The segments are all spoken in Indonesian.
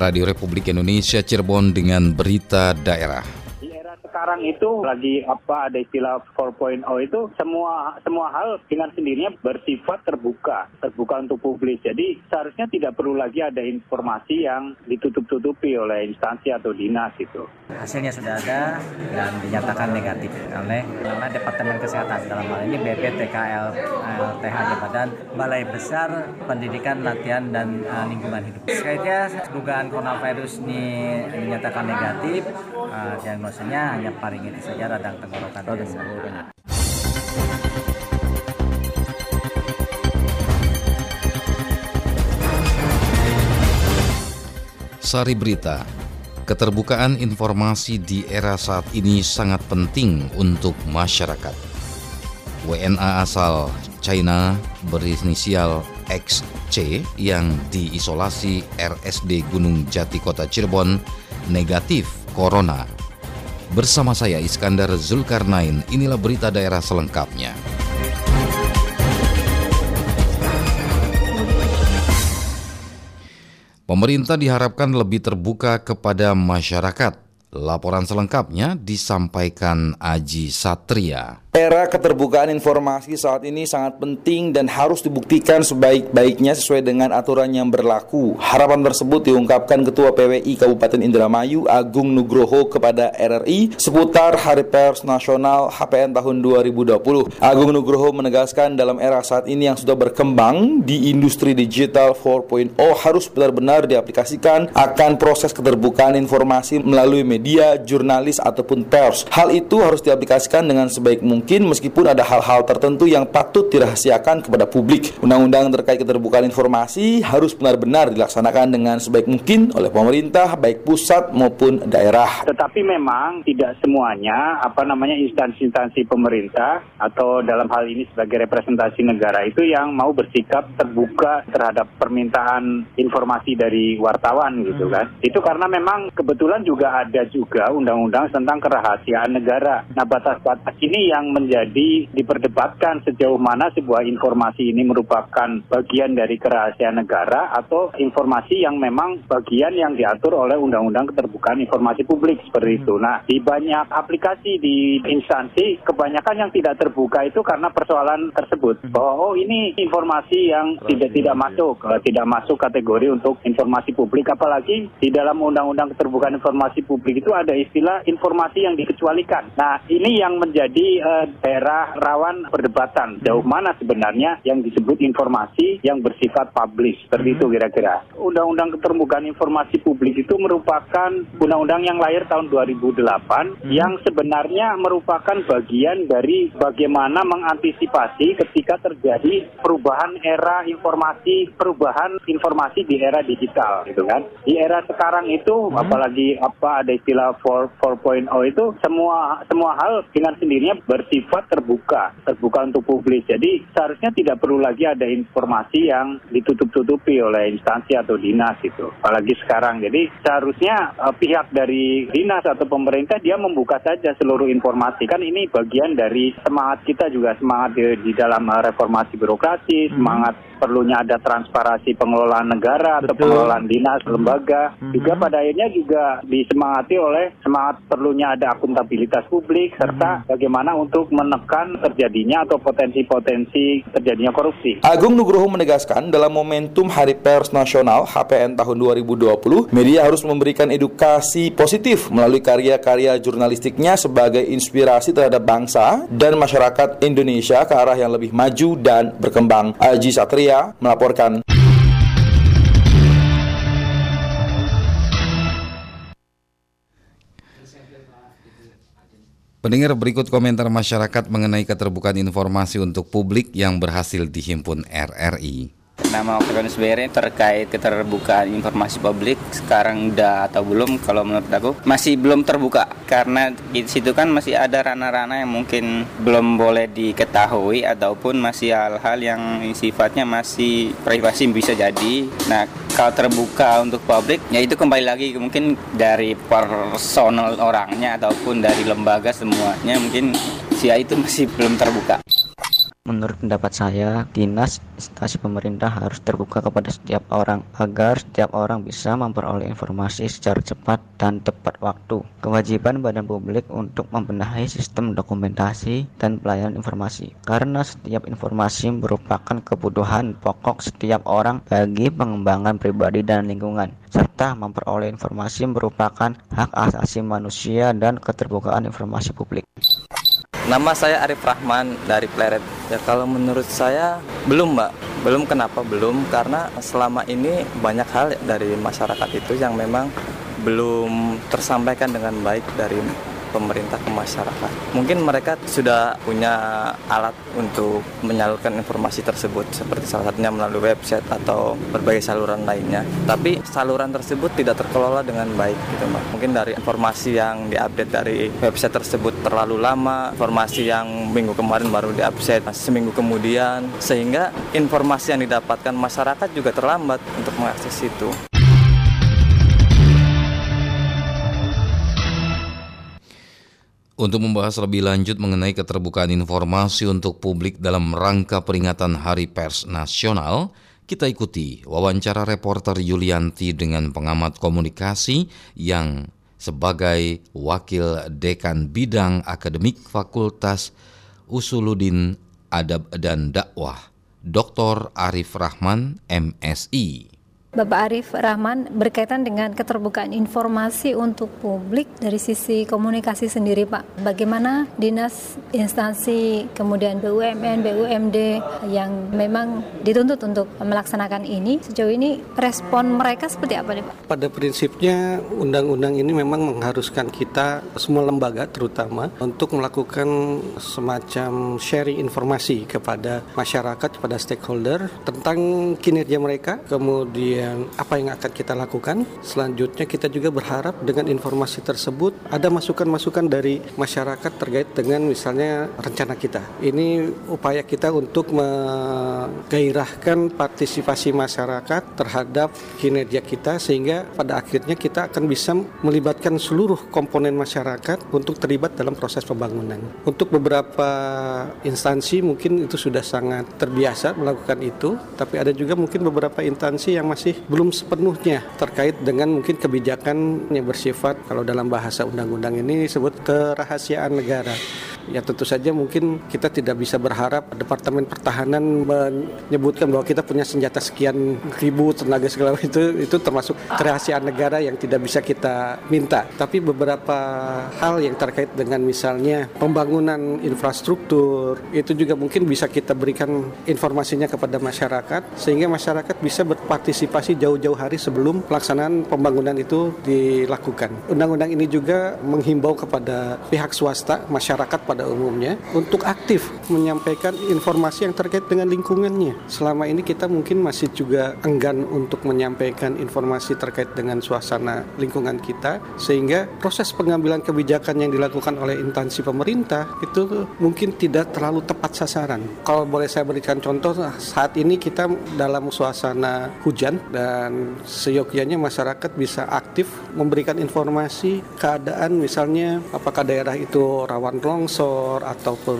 Radio Republik Indonesia Cirebon dengan berita daerah lagi apa ada istilah 4.0 itu semua semua hal dengan sendirinya bersifat terbuka, terbuka untuk publik. Jadi seharusnya tidak perlu lagi ada informasi yang ditutup-tutupi oleh instansi atau dinas itu. Hasilnya sudah ada dan dinyatakan negatif oleh Departemen Kesehatan dalam hal ini BPTKL LTH Badan Balai Besar Pendidikan Latihan dan uh, Lingkungan Hidup. Sekaitnya dugaan coronavirus ini dinyatakan negatif, uh, diagnosanya hanya paling itu saja radang tenggorokan biasa. Sari Berita Keterbukaan informasi di era saat ini sangat penting untuk masyarakat. WNA asal China berinisial XC yang diisolasi RSD Gunung Jati Kota Cirebon negatif corona Bersama saya Iskandar Zulkarnain, inilah berita daerah selengkapnya. Pemerintah diharapkan lebih terbuka kepada masyarakat. Laporan selengkapnya disampaikan Aji Satria. Era keterbukaan informasi saat ini sangat penting dan harus dibuktikan sebaik-baiknya sesuai dengan aturan yang berlaku. Harapan tersebut diungkapkan Ketua PWI Kabupaten Indramayu Agung Nugroho kepada RRI seputar Hari Pers Nasional HPN tahun 2020. Agung Nugroho menegaskan dalam era saat ini yang sudah berkembang di industri digital 4.0 harus benar-benar diaplikasikan akan proses keterbukaan informasi melalui media, jurnalis ataupun pers. Hal itu harus diaplikasikan dengan sebaik mungkin mungkin meskipun ada hal-hal tertentu yang patut dirahasiakan kepada publik. Undang-undang terkait keterbukaan informasi harus benar-benar dilaksanakan dengan sebaik mungkin oleh pemerintah baik pusat maupun daerah. Tetapi memang tidak semuanya apa namanya instansi-instansi pemerintah atau dalam hal ini sebagai representasi negara itu yang mau bersikap terbuka terhadap permintaan informasi dari wartawan gitu kan. Itu karena memang kebetulan juga ada juga undang-undang tentang kerahasiaan negara. Nah batas-batas ini yang menjadi diperdebatkan sejauh mana sebuah informasi ini merupakan bagian dari kerahasiaan negara atau informasi yang memang bagian yang diatur oleh Undang-Undang Keterbukaan Informasi Publik seperti itu. Nah, di banyak aplikasi di instansi kebanyakan yang tidak terbuka itu karena persoalan tersebut. Bahwa oh ini informasi yang tidak tidak masuk eh, tidak masuk kategori untuk informasi publik. Apalagi di dalam Undang-Undang Keterbukaan Informasi Publik itu ada istilah informasi yang dikecualikan. Nah, ini yang menjadi uh, daerah rawan perdebatan. Jauh mana sebenarnya yang disebut informasi yang bersifat publish. Seperti itu hmm. kira-kira. Undang-Undang Keterbukaan Informasi Publik itu merupakan undang-undang yang lahir tahun 2008 hmm. yang sebenarnya merupakan bagian dari bagaimana mengantisipasi ketika terjadi perubahan era informasi, perubahan informasi di era digital gitu kan. Di era sekarang itu hmm. apalagi apa ada istilah 4.0 itu semua semua hal dengan sendirinya ber bersifat terbuka, terbuka untuk publik. Jadi seharusnya tidak perlu lagi ada informasi yang ditutup-tutupi oleh instansi atau dinas itu. Apalagi sekarang. Jadi seharusnya uh, pihak dari dinas atau pemerintah dia membuka saja seluruh informasi. Kan ini bagian dari semangat kita juga semangat di, di dalam uh, reformasi birokrasi, hmm. semangat perlunya ada transparansi pengelolaan negara Betul. atau pengelolaan dinas, hmm. lembaga. Hmm. Juga pada akhirnya juga disemangati oleh semangat perlunya ada akuntabilitas publik serta hmm. bagaimana untuk untuk menekan terjadinya atau potensi-potensi terjadinya korupsi. Agung Nugroho menegaskan dalam momentum Hari Pers Nasional HPN tahun 2020, media harus memberikan edukasi positif melalui karya-karya jurnalistiknya sebagai inspirasi terhadap bangsa dan masyarakat Indonesia ke arah yang lebih maju dan berkembang. Aji Satria melaporkan. Pendengar berikut komentar masyarakat mengenai keterbukaan informasi untuk publik yang berhasil dihimpun RRI. Nama Oktavianus BR terkait keterbukaan informasi publik sekarang udah atau belum kalau menurut aku masih belum terbuka karena di situ kan masih ada ranah-ranah yang mungkin belum boleh diketahui ataupun masih hal-hal yang sifatnya masih privasi bisa jadi. Nah, kalau terbuka untuk publik ya itu kembali lagi mungkin dari personal orangnya ataupun dari lembaga semuanya mungkin sia itu masih belum terbuka. Menurut pendapat saya, dinas instansi pemerintah harus terbuka kepada setiap orang agar setiap orang bisa memperoleh informasi secara cepat dan tepat waktu. Kewajiban badan publik untuk membenahi sistem dokumentasi dan pelayanan informasi karena setiap informasi merupakan kebutuhan pokok setiap orang bagi pengembangan pribadi dan lingkungan serta memperoleh informasi merupakan hak asasi manusia dan keterbukaan informasi publik. Nama saya Arif Rahman dari Pleret. Ya kalau menurut saya belum mbak, belum kenapa belum karena selama ini banyak hal dari masyarakat itu yang memang belum tersampaikan dengan baik dari pemerintah ke masyarakat. Mungkin mereka sudah punya alat untuk menyalurkan informasi tersebut seperti salah satunya melalui website atau berbagai saluran lainnya. Tapi saluran tersebut tidak terkelola dengan baik gitu Mbak. Mungkin dari informasi yang diupdate dari website tersebut terlalu lama, informasi yang minggu kemarin baru diupdate seminggu kemudian sehingga informasi yang didapatkan masyarakat juga terlambat untuk mengakses itu. Untuk membahas lebih lanjut mengenai keterbukaan informasi untuk publik dalam rangka peringatan Hari Pers Nasional, kita ikuti wawancara reporter Yulianti dengan pengamat komunikasi yang sebagai wakil dekan bidang akademik Fakultas Usuludin Adab dan Dakwah, Dr. Arif Rahman, MSI. Bapak Arif Rahman berkaitan dengan keterbukaan informasi untuk publik dari sisi komunikasi sendiri Pak. Bagaimana dinas, instansi, kemudian BUMN, BUMD yang memang dituntut untuk melaksanakan ini, sejauh ini respon mereka seperti apa nih Pak? Pada prinsipnya undang-undang ini memang mengharuskan kita semua lembaga terutama untuk melakukan semacam sharing informasi kepada masyarakat, kepada stakeholder tentang kinerja mereka, kemudian kemudian apa yang akan kita lakukan. Selanjutnya kita juga berharap dengan informasi tersebut ada masukan-masukan dari masyarakat terkait dengan misalnya rencana kita. Ini upaya kita untuk menggairahkan partisipasi masyarakat terhadap kinerja kita sehingga pada akhirnya kita akan bisa melibatkan seluruh komponen masyarakat untuk terlibat dalam proses pembangunan. Untuk beberapa instansi mungkin itu sudah sangat terbiasa melakukan itu, tapi ada juga mungkin beberapa instansi yang masih masih belum sepenuhnya terkait dengan mungkin kebijakan yang bersifat kalau dalam bahasa undang-undang ini disebut kerahasiaan negara. Ya tentu saja mungkin kita tidak bisa berharap Departemen Pertahanan menyebutkan bahwa kita punya senjata sekian ribu tenaga segala itu itu termasuk kerahasiaan negara yang tidak bisa kita minta. Tapi beberapa hal yang terkait dengan misalnya pembangunan infrastruktur itu juga mungkin bisa kita berikan informasinya kepada masyarakat sehingga masyarakat bisa berpartisipasi jauh-jauh hari sebelum pelaksanaan pembangunan itu dilakukan. Undang-undang ini juga menghimbau kepada pihak swasta, masyarakat pada umumnya untuk aktif menyampaikan informasi yang terkait dengan lingkungannya. Selama ini kita mungkin masih juga enggan untuk menyampaikan informasi terkait dengan suasana lingkungan kita sehingga proses pengambilan kebijakan yang dilakukan oleh instansi pemerintah itu mungkin tidak terlalu tepat sasaran. Kalau boleh saya berikan contoh saat ini kita dalam suasana hujan dan seyogyanya masyarakat bisa aktif memberikan informasi keadaan misalnya apakah daerah itu rawan longsor ataupun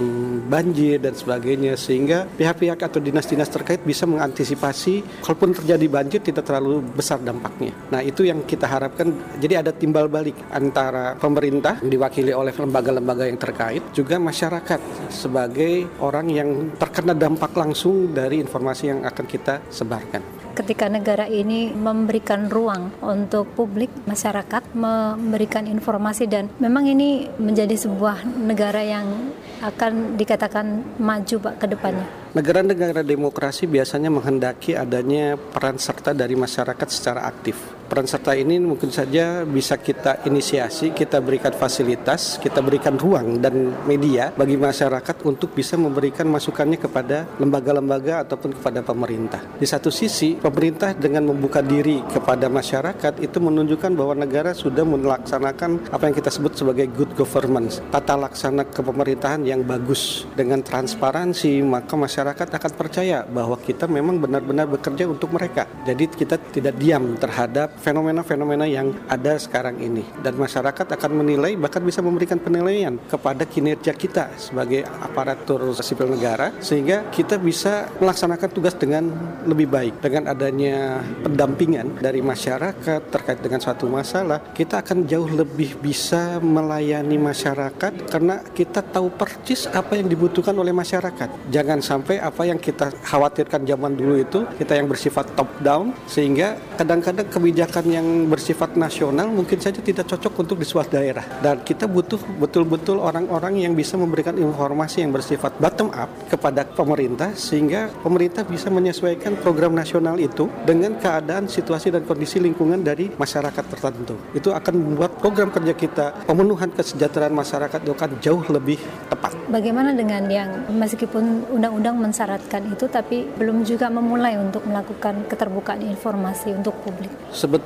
banjir dan sebagainya sehingga pihak-pihak atau dinas-dinas terkait bisa mengantisipasi kalaupun terjadi banjir tidak terlalu besar dampaknya. Nah, itu yang kita harapkan jadi ada timbal balik antara pemerintah diwakili oleh lembaga-lembaga yang terkait juga masyarakat sebagai orang yang terkena dampak langsung dari informasi yang akan kita sebarkan ketika negara ini memberikan ruang untuk publik masyarakat memberikan informasi dan memang ini menjadi sebuah negara yang akan dikatakan maju Pak ke depannya. Negara-negara demokrasi biasanya menghendaki adanya peran serta dari masyarakat secara aktif peran serta ini mungkin saja bisa kita inisiasi, kita berikan fasilitas, kita berikan ruang dan media bagi masyarakat untuk bisa memberikan masukannya kepada lembaga-lembaga ataupun kepada pemerintah. Di satu sisi, pemerintah dengan membuka diri kepada masyarakat itu menunjukkan bahwa negara sudah melaksanakan apa yang kita sebut sebagai good governance, tata laksana kepemerintahan yang bagus dengan transparansi, maka masyarakat akan percaya bahwa kita memang benar-benar bekerja untuk mereka. Jadi kita tidak diam terhadap fenomena-fenomena yang ada sekarang ini. Dan masyarakat akan menilai bahkan bisa memberikan penilaian kepada kinerja kita sebagai aparatur sipil negara sehingga kita bisa melaksanakan tugas dengan lebih baik. Dengan adanya pendampingan dari masyarakat terkait dengan suatu masalah kita akan jauh lebih bisa melayani masyarakat karena kita tahu persis apa yang dibutuhkan oleh masyarakat. Jangan sampai apa yang kita khawatirkan zaman dulu itu kita yang bersifat top down sehingga kadang-kadang kebijakan yang bersifat nasional mungkin saja tidak cocok untuk di suatu daerah dan kita butuh betul-betul orang-orang yang bisa memberikan informasi yang bersifat bottom up kepada pemerintah sehingga pemerintah bisa menyesuaikan program nasional itu dengan keadaan situasi dan kondisi lingkungan dari masyarakat tertentu. Itu akan membuat program kerja kita pemenuhan kesejahteraan masyarakat itu akan jauh lebih tepat. Bagaimana dengan yang meskipun undang-undang mensyaratkan itu tapi belum juga memulai untuk melakukan keterbukaan informasi untuk publik? Sebetulnya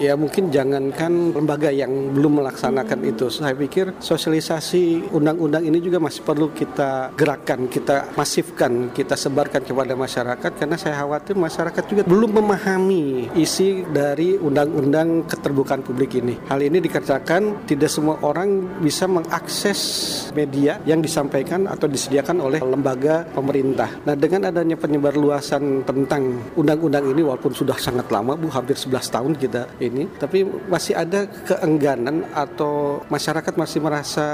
ya mungkin jangankan lembaga yang belum melaksanakan itu. Saya pikir sosialisasi undang-undang ini juga masih perlu kita gerakan, kita masifkan, kita sebarkan kepada masyarakat karena saya khawatir masyarakat juga belum memahami isi dari undang-undang keterbukaan publik ini. Hal ini dikatakan tidak semua orang bisa mengakses media yang disampaikan atau disediakan oleh lembaga pemerintah. Nah, dengan adanya penyebar luasan tentang undang-undang ini walaupun sudah sangat lama Bu, hampir 11 tahun kita ini, tapi masih ada keengganan atau masyarakat masih merasa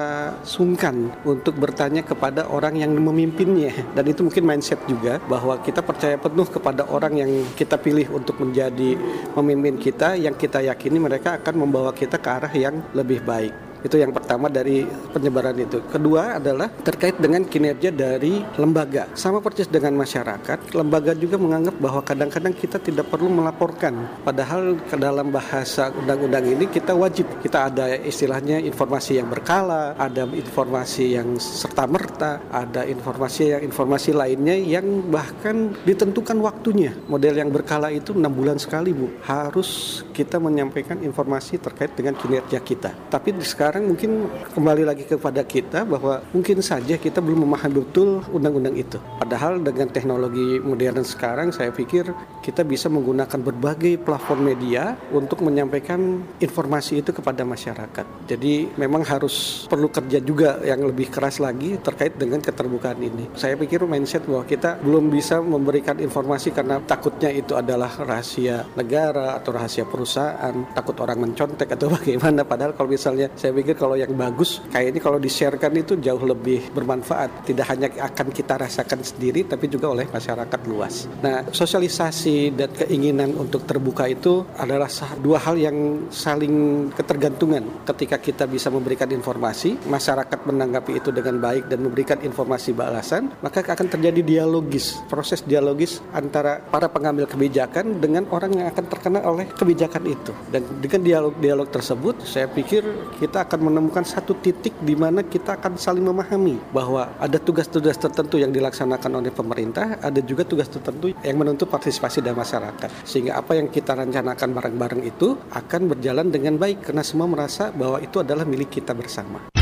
sungkan untuk bertanya kepada orang yang memimpinnya dan itu mungkin mindset juga bahwa kita percaya penuh kepada orang yang kita pilih untuk menjadi pemimpin kita yang kita yakini mereka akan membawa kita ke arah yang lebih baik. Itu yang pertama dari penyebaran itu. Kedua adalah terkait dengan kinerja dari lembaga. Sama persis dengan masyarakat, lembaga juga menganggap bahwa kadang-kadang kita tidak perlu melaporkan. Padahal ke dalam bahasa undang-undang ini kita wajib. Kita ada istilahnya informasi yang berkala, ada informasi yang serta-merta, ada informasi yang informasi lainnya yang bahkan ditentukan waktunya. Model yang berkala itu enam bulan sekali, Bu. Harus kita menyampaikan informasi terkait dengan kinerja kita. Tapi sekarang sekarang mungkin kembali lagi kepada kita bahwa mungkin saja kita belum memahami betul undang-undang itu. Padahal dengan teknologi modern sekarang saya pikir kita bisa menggunakan berbagai platform media untuk menyampaikan informasi itu kepada masyarakat. Jadi memang harus perlu kerja juga yang lebih keras lagi terkait dengan keterbukaan ini. Saya pikir mindset bahwa kita belum bisa memberikan informasi karena takutnya itu adalah rahasia negara atau rahasia perusahaan, takut orang mencontek atau bagaimana. Padahal kalau misalnya saya pikir kalau yang bagus kayak ini kalau di-sharekan itu jauh lebih bermanfaat. Tidak hanya akan kita rasakan sendiri tapi juga oleh masyarakat luas. Nah, sosialisasi dan keinginan untuk terbuka itu adalah dua hal yang saling ketergantungan. Ketika kita bisa memberikan informasi, masyarakat menanggapi itu dengan baik dan memberikan informasi balasan, maka akan terjadi dialogis, proses dialogis antara para pengambil kebijakan dengan orang yang akan terkena oleh kebijakan itu. Dan dengan dialog-dialog tersebut, saya pikir kita akan menemukan satu titik di mana kita akan saling memahami bahwa ada tugas-tugas tertentu yang dilaksanakan oleh pemerintah, ada juga tugas tertentu yang menuntut partisipasi dari masyarakat. Sehingga apa yang kita rencanakan bareng-bareng itu akan berjalan dengan baik karena semua merasa bahwa itu adalah milik kita bersama.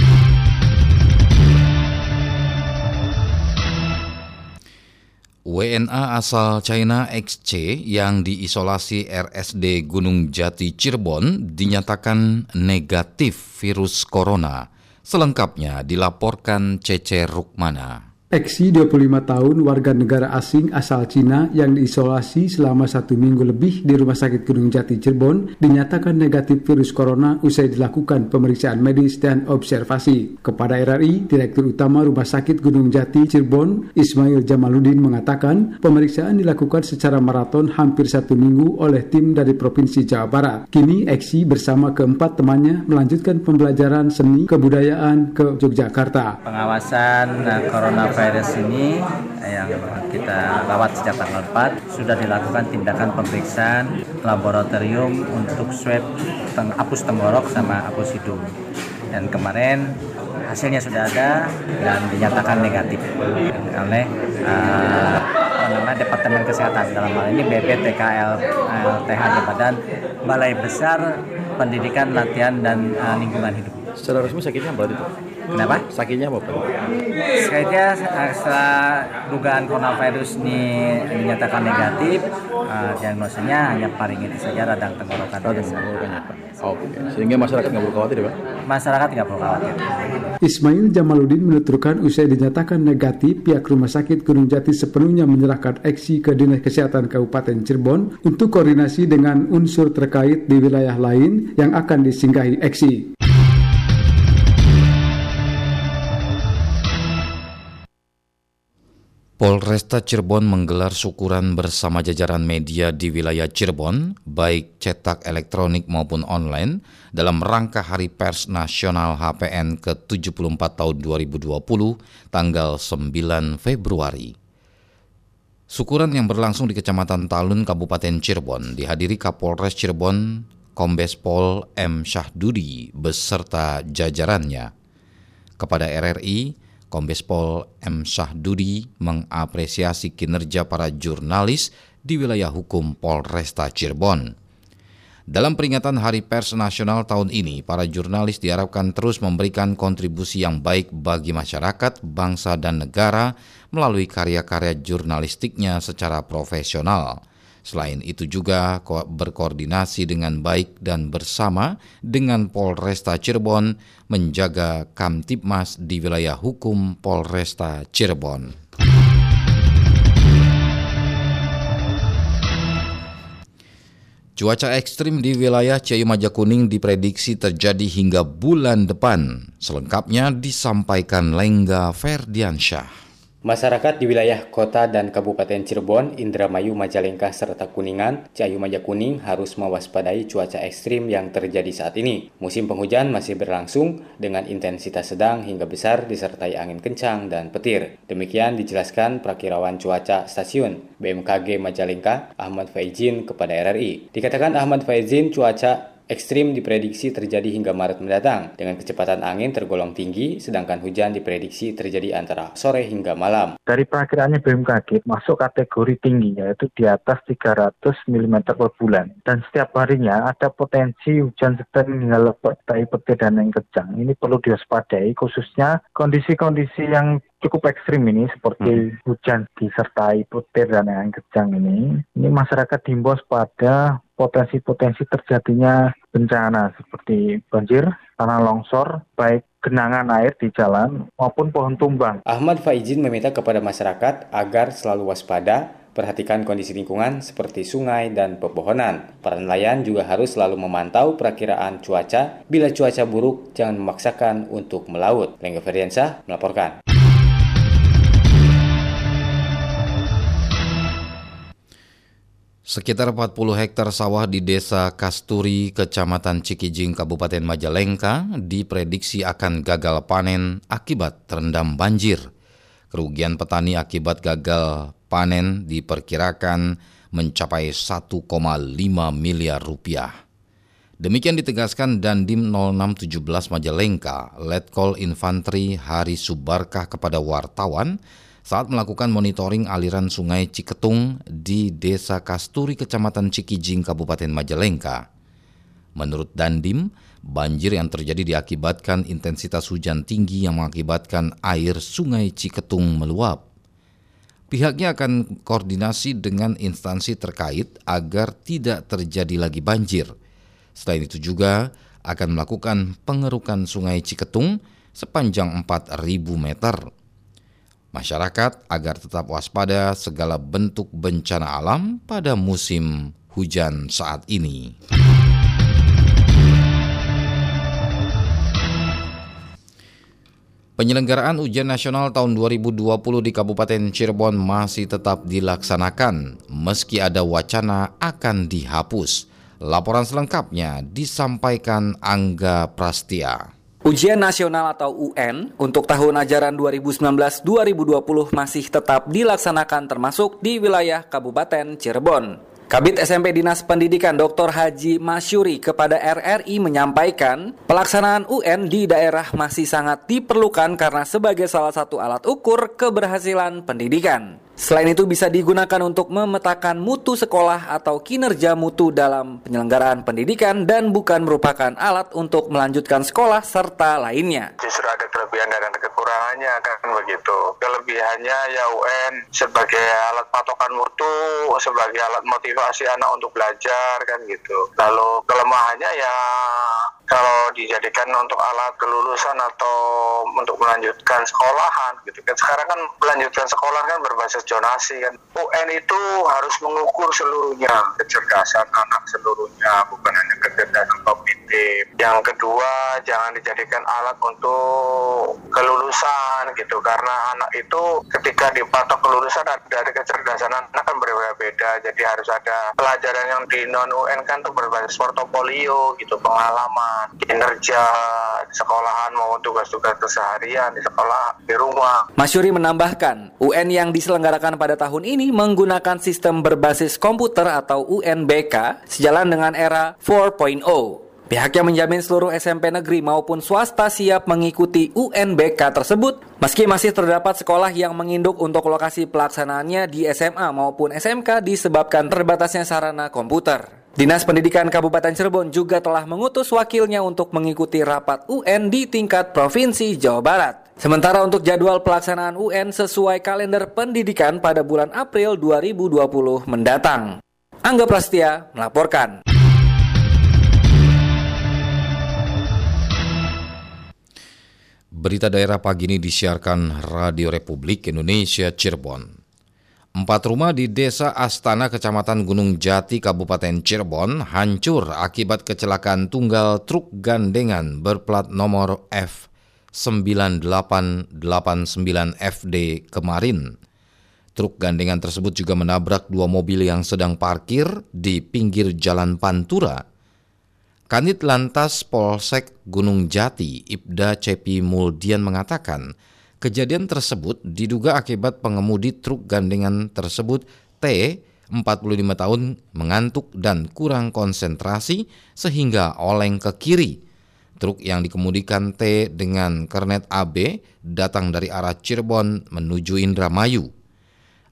WNA asal China XC yang diisolasi RSD Gunung Jati Cirebon dinyatakan negatif virus corona. Selengkapnya dilaporkan Cece Rukmana. Eksi 25 tahun warga negara asing asal Cina yang diisolasi selama satu minggu lebih di Rumah Sakit Gunung Jati Cirebon dinyatakan negatif virus corona usai dilakukan pemeriksaan medis dan observasi. Kepada RRI, Direktur Utama Rumah Sakit Gunung Jati Cirebon, Ismail Jamaludin mengatakan pemeriksaan dilakukan secara maraton hampir satu minggu oleh tim dari Provinsi Jawa Barat. Kini Eksi bersama keempat temannya melanjutkan pembelajaran seni kebudayaan ke Yogyakarta. Pengawasan eh, corona virus ini yang kita rawat sejak tanggal 4 sudah dilakukan tindakan pemeriksaan laboratorium untuk swab teng apus tenggorok sama apus hidung. Dan kemarin hasilnya sudah ada dan dinyatakan negatif oleh uh, Departemen Kesehatan dalam hal ini BPTKL LTH Badan Balai Besar Pendidikan Latihan dan uh, Lingkungan Hidup. Secara resmi sakitnya apa itu? Kenapa? Sakitnya apa? Sakitnya setelah dugaan coronavirus ini dinyatakan negatif, uh, diagnosanya hanya paling itu saja radang tenggorokan biasa. Oke, sehingga masyarakat nggak perlu khawatir ya Pak? Masyarakat nggak perlu khawatir. Ismail Jamaluddin menuturkan usai dinyatakan negatif, pihak Rumah Sakit Gunung Jati sepenuhnya menyerahkan eksi ke Dinas Kesehatan Kabupaten Cirebon untuk koordinasi dengan unsur terkait di wilayah lain yang akan disinggahi eksi. Polresta Cirebon menggelar syukuran bersama jajaran media di wilayah Cirebon, baik cetak elektronik maupun online, dalam rangka Hari Pers Nasional HPN ke-74 tahun 2020, tanggal 9 Februari. Syukuran yang berlangsung di Kecamatan Talun, Kabupaten Cirebon, dihadiri Kapolres Cirebon, Kombes Pol M. Syahdudi, beserta jajarannya. Kepada RRI, Kombes Pol M. Syahdudi mengapresiasi kinerja para jurnalis di wilayah hukum Polresta Cirebon. Dalam peringatan Hari Pers Nasional tahun ini, para jurnalis diharapkan terus memberikan kontribusi yang baik bagi masyarakat, bangsa, dan negara melalui karya-karya jurnalistiknya secara profesional. Selain itu juga berkoordinasi dengan baik dan bersama dengan Polresta Cirebon menjaga Kamtipmas di wilayah hukum Polresta Cirebon. Cuaca ekstrim di wilayah Ciayu Majakuning diprediksi terjadi hingga bulan depan. Selengkapnya disampaikan Lengga Ferdiansyah. Masyarakat di wilayah kota dan kabupaten Cirebon, Indramayu, Majalengka, serta Kuningan, Ciayu Majakuning harus mewaspadai cuaca ekstrim yang terjadi saat ini. Musim penghujan masih berlangsung dengan intensitas sedang hingga besar disertai angin kencang dan petir. Demikian dijelaskan prakirawan cuaca stasiun BMKG Majalengka, Ahmad Faizin kepada RRI. Dikatakan Ahmad Faizin cuaca Ekstrim diprediksi terjadi hingga Maret mendatang, dengan kecepatan angin tergolong tinggi, sedangkan hujan diprediksi terjadi antara sore hingga malam. Dari perakiraannya BMKG, masuk kategori tinggi, yaitu di atas 300 mm per bulan. Dan setiap harinya ada potensi hujan sedang hingga lebat, tai petir dan yang kejang. Ini perlu diwaspadai, khususnya kondisi-kondisi yang cukup ekstrim ini seperti hmm. hujan disertai petir dan angin kejang ini, ini masyarakat diimbau pada potensi-potensi terjadinya bencana seperti banjir, tanah longsor, baik genangan air di jalan maupun pohon tumbang. Ahmad Faizin meminta kepada masyarakat agar selalu waspada Perhatikan kondisi lingkungan seperti sungai dan pepohonan. Para nelayan juga harus selalu memantau perakiraan cuaca. Bila cuaca buruk, jangan memaksakan untuk melaut. Lengga Ferdiansyah melaporkan. Sekitar 40 hektar sawah di Desa Kasturi, Kecamatan Cikijing, Kabupaten Majalengka diprediksi akan gagal panen akibat terendam banjir. Kerugian petani akibat gagal panen diperkirakan mencapai 1,5 miliar rupiah. Demikian ditegaskan Dandim 0617 Majalengka, Letkol Infantri Hari Subarkah kepada wartawan saat melakukan monitoring aliran sungai Ciketung di Desa Kasturi, Kecamatan Cikijing, Kabupaten Majalengka. Menurut Dandim, banjir yang terjadi diakibatkan intensitas hujan tinggi yang mengakibatkan air sungai Ciketung meluap. Pihaknya akan koordinasi dengan instansi terkait agar tidak terjadi lagi banjir. Selain itu juga akan melakukan pengerukan sungai Ciketung sepanjang 4.000 meter masyarakat agar tetap waspada segala bentuk bencana alam pada musim hujan saat ini. Penyelenggaraan ujian nasional tahun 2020 di Kabupaten Cirebon masih tetap dilaksanakan meski ada wacana akan dihapus. Laporan selengkapnya disampaikan Angga Prastia. Ujian nasional atau UN untuk tahun ajaran 2019-2020 masih tetap dilaksanakan termasuk di wilayah Kabupaten Cirebon. Kabit SMP Dinas Pendidikan Dr. Haji Masyuri kepada RRI menyampaikan pelaksanaan UN di daerah masih sangat diperlukan karena sebagai salah satu alat ukur keberhasilan pendidikan. Selain itu bisa digunakan untuk memetakan mutu sekolah atau kinerja mutu dalam penyelenggaraan pendidikan dan bukan merupakan alat untuk melanjutkan sekolah serta lainnya. Justru ada kelebihan dan ada kekurangannya kan begitu. Kelebihannya ya UN sebagai alat patokan mutu, sebagai alat motivasi anak untuk belajar kan gitu. Lalu kelemahannya ya kalau dijadikan untuk alat kelulusan atau untuk melanjutkan sekolahan gitu kan. Sekarang kan melanjutkan sekolah kan berbasis zonasi kan. UN itu harus mengukur seluruhnya kecerdasan anak seluruhnya bukan hanya kecerdasan kognitif yang kedua jangan dijadikan alat untuk kelulusan gitu karena anak itu ketika dipatok kelulusan dari kecerdasan anak kan berbeda-beda jadi harus ada pelajaran yang di non UN kan tuh berbasis portofolio gitu pengalaman kinerja di sekolahan maupun tugas-tugas keseharian di sekolah di rumah. Mas Yuri menambahkan, UN yang diselenggarakan pada tahun ini menggunakan sistem berbasis komputer atau UNBK sejalan dengan era 4.0. Pihaknya menjamin seluruh SMP negeri maupun swasta siap mengikuti UNBK tersebut, meski masih terdapat sekolah yang menginduk untuk lokasi pelaksanaannya di SMA maupun SMK disebabkan terbatasnya sarana komputer. Dinas Pendidikan Kabupaten Cirebon juga telah mengutus wakilnya untuk mengikuti rapat UN di tingkat Provinsi Jawa Barat. Sementara untuk jadwal pelaksanaan UN sesuai kalender pendidikan pada bulan April 2020 mendatang. Angga Prastia melaporkan. Berita daerah pagi ini disiarkan Radio Republik Indonesia Cirebon. Empat rumah di Desa Astana, Kecamatan Gunung Jati, Kabupaten Cirebon hancur akibat kecelakaan tunggal truk gandengan berplat nomor F9889FD kemarin. Truk gandengan tersebut juga menabrak dua mobil yang sedang parkir di pinggir Jalan Pantura. Kanit Lantas Polsek Gunung Jati, Ibda Cepi Muldian mengatakan, Kejadian tersebut diduga akibat pengemudi truk gandengan tersebut T 45 tahun mengantuk dan kurang konsentrasi sehingga oleng ke kiri. Truk yang dikemudikan T dengan kernet AB datang dari arah Cirebon menuju Indramayu.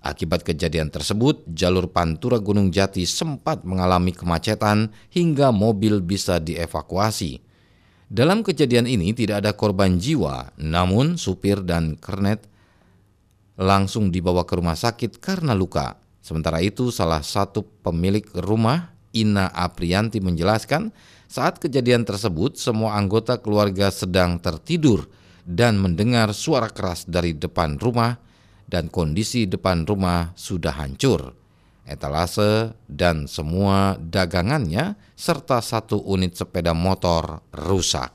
Akibat kejadian tersebut, jalur Pantura Gunung Jati sempat mengalami kemacetan hingga mobil bisa dievakuasi. Dalam kejadian ini tidak ada korban jiwa, namun supir dan kernet langsung dibawa ke rumah sakit karena luka. Sementara itu, salah satu pemilik rumah, Ina Aprianti menjelaskan, saat kejadian tersebut semua anggota keluarga sedang tertidur dan mendengar suara keras dari depan rumah dan kondisi depan rumah sudah hancur etalase, dan semua dagangannya serta satu unit sepeda motor rusak.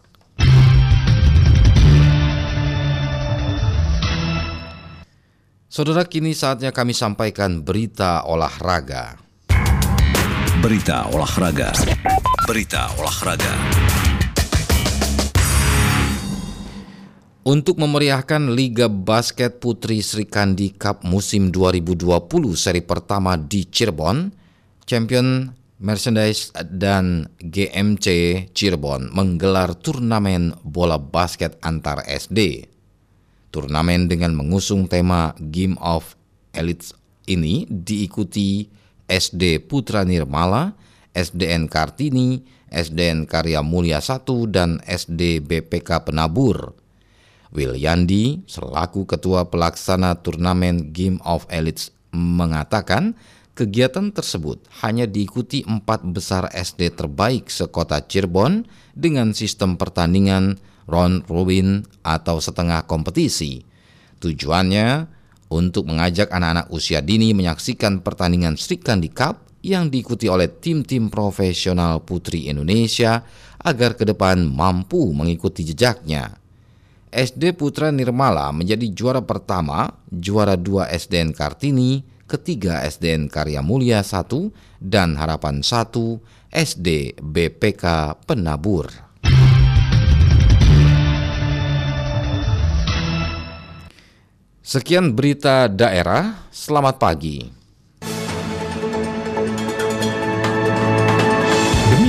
Saudara kini saatnya kami sampaikan berita olahraga. Berita olahraga. Berita olahraga. Untuk memeriahkan Liga Basket Putri Sri Kandi Cup musim 2020 seri pertama di Cirebon, Champion Merchandise dan GMC Cirebon menggelar turnamen bola basket antar SD. Turnamen dengan mengusung tema Game of Elites ini diikuti SD Putra Nirmala, SDN Kartini, SDN Karya Mulia 1, dan SD BPK Penabur. Yandi selaku ketua pelaksana turnamen Game of Elites mengatakan kegiatan tersebut hanya diikuti empat besar SD terbaik sekota Cirebon dengan sistem pertandingan round robin atau setengah kompetisi. Tujuannya untuk mengajak anak-anak usia dini menyaksikan pertandingan Sri Kandi Cup yang diikuti oleh tim-tim profesional putri Indonesia agar ke depan mampu mengikuti jejaknya. SD Putra Nirmala menjadi juara pertama, juara dua SDN Kartini, ketiga SDN Karya Mulia 1, dan Harapan 1 SD BPK Penabur. Sekian berita daerah, selamat pagi.